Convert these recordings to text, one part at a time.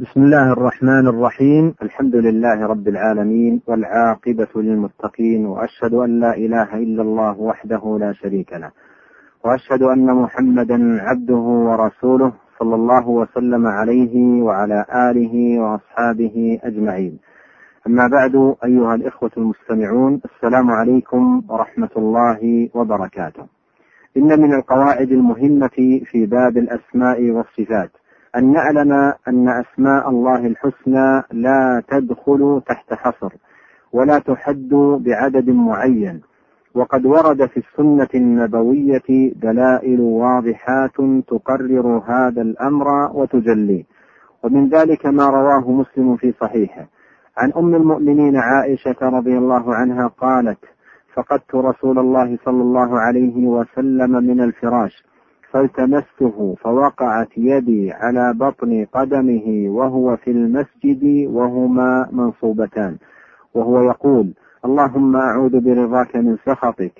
بسم الله الرحمن الرحيم. الحمد لله رب العالمين والعاقبة للمتقين وأشهد أن لا إله إلا الله وحده لا شريك له وأشهد أن محمدا عبده ورسوله صلى الله وسلم عليه وعلى آله وأصحابه أجمعين. أما بعد أيها الإخوة المستمعون السلام عليكم ورحمة الله وبركاته. إن من القواعد المهمة في باب الأسماء والصفات أن نعلم أن أسماء الله الحسنى لا تدخل تحت حصر ولا تحد بعدد معين وقد ورد في السنة النبوية دلائل واضحات تقرر هذا الأمر وتجليه. ومن ذلك ما رواه مسلم في صحيحه. عن أم المؤمنين عائشة رضي الله عنها قالت فقدت رسول الله صلى الله عليه وسلم من الفراش فالتمسته فوقعت يدي على بطن قدمه وهو في المسجد وهما منصوبتان. وهو يقول اللهم أعوذ برضاك من سخطك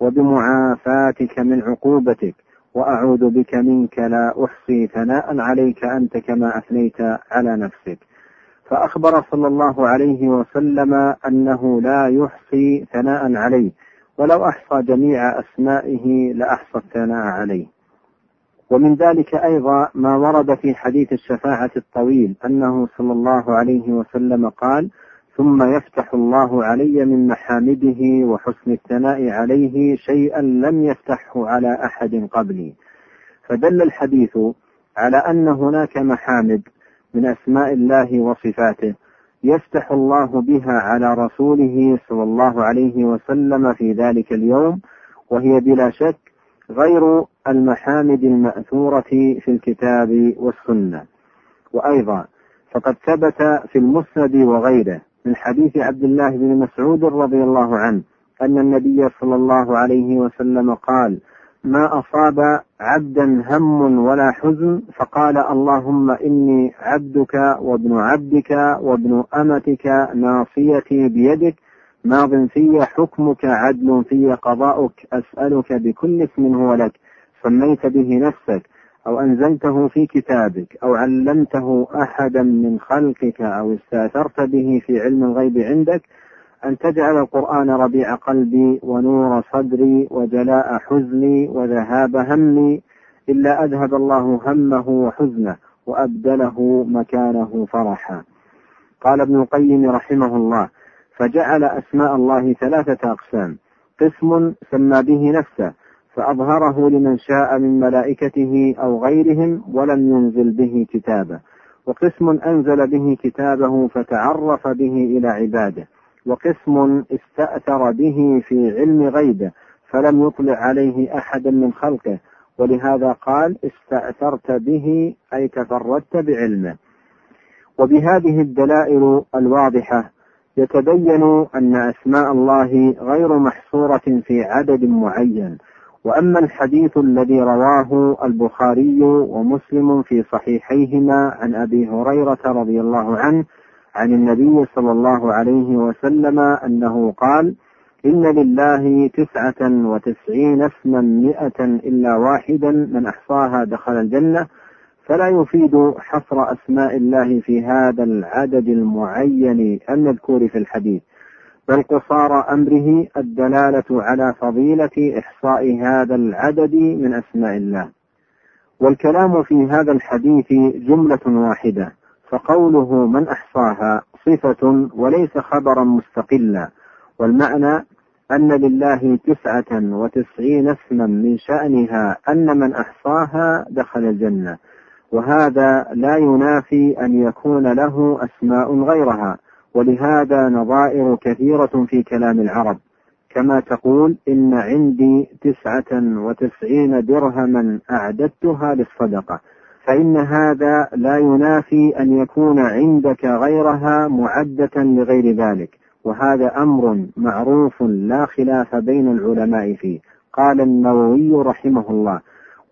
وبمعافاتك من عقوبتك وأعوذ بك منك لا أحصي ثناء عليك أنت كما أثنيت على نفسك. فأخبر صلى الله عليه وسلم أنه لا يحصي ثناء عليه ولو أحصى جميع أسمائه لأحصى الثناء عليه. ومن ذلك أيضا ما ورد في حديث الشفاعة الطويل أنه صلى الله عليه وسلم قال ثم يفتح الله علي من محامده وحسن الثناء عليه شيئا لم يفتحه على أحد قبلي. فدل الحديث على أن هناك محامد من أسماء الله وصفاته يفتح الله بها على رسوله صلى الله عليه وسلم في ذلك اليوم وهي بلا شك غير المحامد المأثورة في الكتاب والسنة. وأيضا فقد ثبت في المسند وغيره من حديث عبد الله بن مسعود رضي الله عنه أن النبي صلى الله عليه وسلم قال ما أصاب عبدا هم ولا حزن فقال اللهم إني عبدك وابن عبدك وابن أمتك ناصيتي بيدك ماض في حكمك عدل في قضاؤك أسألك بكل اسم هو لك سميت به نفسك أو أنزلته في كتابك أو علمته أحدا من خلقك أو استأثرت به في علم الغيب عندك أن تجعل القرآن ربيع قلبي ونور صدري وجلاء حزني وذهاب همي إلا أذهب الله همه وحزنه وأبدله مكانه فرحا. قال ابن القيم رحمه الله فجعل أسماء الله ثلاثة أقسام قسم سمى به نفسه فأظهره لمن شاء من ملائكته أو غيرهم ولم ينزل به كتابه. وقسم أنزل به كتابه فتعرف به إلى عباده. وقسم استأثر به في علم غيبه فلم يطلع عليه أحدا من خلقه. ولهذا قال استأثرت به أي تفردت بعلمه. وبهذه الدلائل الواضحة يتبين أن أسماء الله غير محصورة في عدد معين. وأما الحديث الذي رواه البخاري ومسلم في صحيحيهما عن أبي هريرة رضي الله عنه عن النبي صلى الله عليه وسلم أنه قال إن لله تسعة وتسعين اسما مئة إلا واحدا من أحصاها دخل الجنة فلا يفيد حصر أسماء الله في هذا العدد المعين المذكور في الحديث. بل قصار أمره الدلالة على فضيلة إحصاء هذا العدد من أسماء الله. والكلام في هذا الحديث جملة واحدة فقوله من أحصاها صفة وليس خبرا مستقلا والمعنى أن لله تسعة وتسعين اسما من شأنها أن من أحصاها دخل الجنة وهذا لا ينافي أن يكون له أسماء غيرها. ولهذا نظائر كثيرة في كلام العرب. كما تقول إن عندي تسعة وتسعين درهما أعددتها للصدقة فإن هذا لا ينافي أن يكون عندك غيرها معدة لغير ذلك. وهذا أمر معروف لا خلاف بين العلماء فيه. قال النووي رحمه الله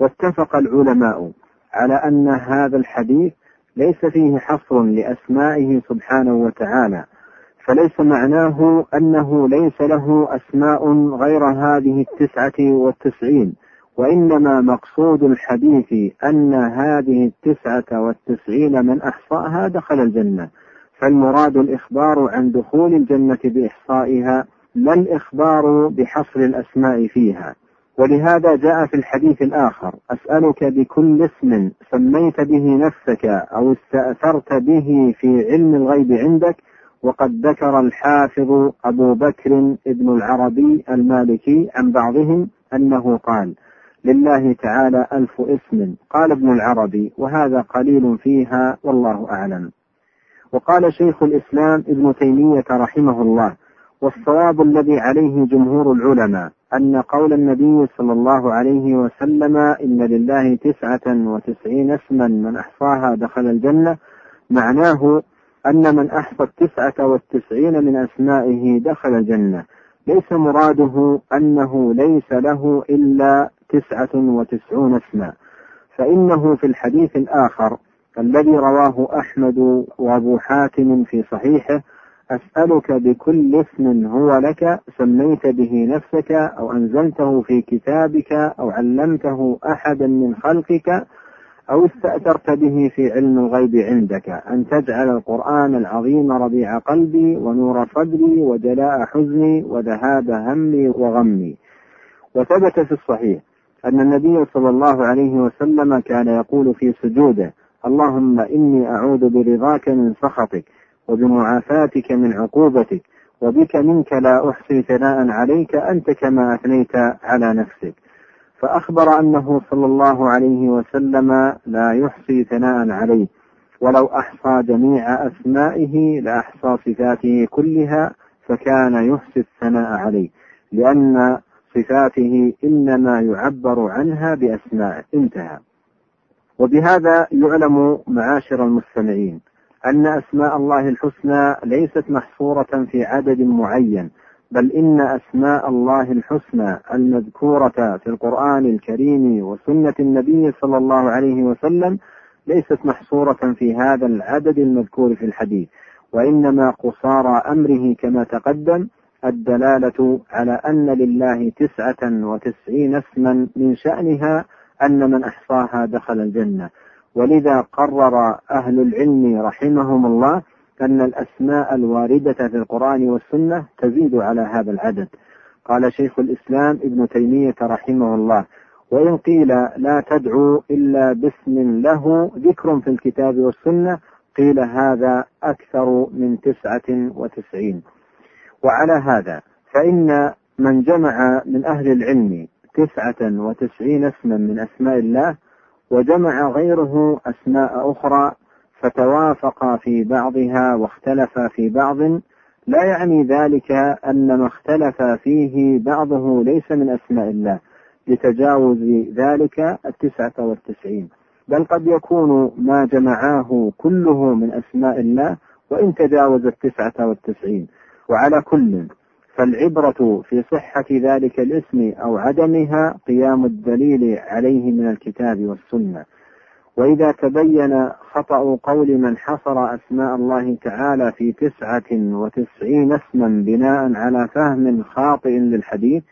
واتفق العلماء على أن هذا الحديث ليس فيه حصر لأسمائه سبحانه وتعالى فليس معناه أنه ليس له أسماء غير هذه التسعة والتسعين وإنما مقصود الحديث أن هذه التسعة والتسعين من أحصاها دخل الجنة فالمراد الإخبار عن دخول الجنة بإحصائها لا الإخبار بحصر الأسماء فيها. ولهذا جاء في الحديث الآخر أسألك بكل اسم سميت به نفسك أو استأثرت به في علم الغيب عندك وقد ذكر الحافظ أبو بكر ابن العربي المالكي عن بعضهم أنه قال لله تعالى ألف اسم قال ابن العربي وهذا قليل فيها والله أعلم. وقال شيخ الإسلام ابن تيمية رحمه الله والصواب الذي عليه جمهور العلماء أن قول النبي صلى الله عليه وسلم إن لله تسعة وتسعين اسما من أحصاها دخل الجنة معناه أن من أحصى التسعة والتسعين من أسمائه دخل الجنة. ليس مراده أنه ليس له إلا تسعة وتسعون اسما. فإنه في الحديث الآخر الذي رواه أحمد وأبو حاتم في صحيحه أسألك بكل اسم هو لك سميت به نفسك أو أنزلته في كتابك أو علمته أحدا من خلقك أو استأثرت به في علم الغيب عندك. أن تجعل القرآن العظيم ربيع قلبي ونور صدري وجلاء حزني وذهاب همي وغمي. وثبت في الصحيح أن النبي صلى الله عليه وسلم كان يقول في سجوده اللهم إني أعوذ برضاك من سخطك. وبمعافاتك من عقوبتك وبك منك لا أحصي ثناء عليك أنت كما أثنيت على نفسك. فأخبر أنه صلى الله عليه وسلم لا يحصي ثناء عليه. ولو أحصى جميع أسمائه لأحصى صفاته كلها فكان يحصي الثناء عليه. لأن صفاته إنما يعبر عنها بأسماء انتهى. وبهذا يعلم معاشر المستمعين. أن أسماء الله الحسنى ليست محصورة في عدد معين بل إن أسماء الله الحسنى المذكورة في القرآن الكريم وسنة النبي صلى الله عليه وسلم ليست محصورة في هذا العدد المذكور في الحديث وإنما قصارى أمره كما تقدم الدلالة على أن لله تسعة وتسعين اسما من شأنها أن من أحصاها دخل الجنة. ولذا قرر أهل العلم رحمهم الله أن الأسماء الواردة في القرآن والسنة تزيد على هذا العدد. قال شيخ الإسلام ابن تيمية رحمه الله وإن قيل لا تدعو إلا باسم له ذكر في الكتاب والسنة قيل هذا أكثر من تسعة وتسعين. وعلى هذا فإن من جمع من أهل العلم تسعة وتسعين اسما من أسماء الله وجمع غيره أسماء أخرى فتوافق في بعضها واختلف في بعض. لا يعني ذلك أن ما اختلف فيه بعضه ليس من أسماء الله لتجاوز ذلك التسعة والتسعين. بل قد يكون ما جمعاه كله من أسماء الله وإن تجاوز التسعة والتسعين. وعلى كل فالعبرة في صحة ذلك الاسم أو عدمها قيام الدليل عليه من الكتاب والسنة. وإذا تبين خطأ قول من حصر أسماء الله تعالى في تسعة وتسعين اسما بناء على فهم خاطئ للحديث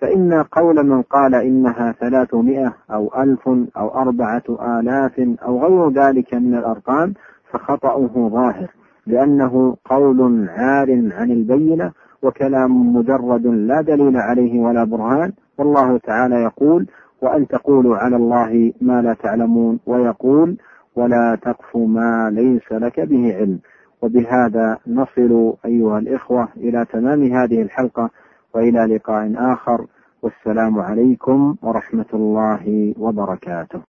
فإن قول من قال إنها ثلاثمائة أو ألف أو أربعة آلاف أو غير ذلك من الأرقام فخطأه ظاهر لأنه قول عار عن البينة وكلام مجرد لا دليل عليه ولا برهان والله تعالى يقول وأن تقولوا على الله ما لا تعلمون ويقول ولا تقف ما ليس لك به علم وبهذا نصل أيها الإخوة إلى تمام هذه الحلقة وإلى لقاء آخر والسلام عليكم ورحمة الله وبركاته.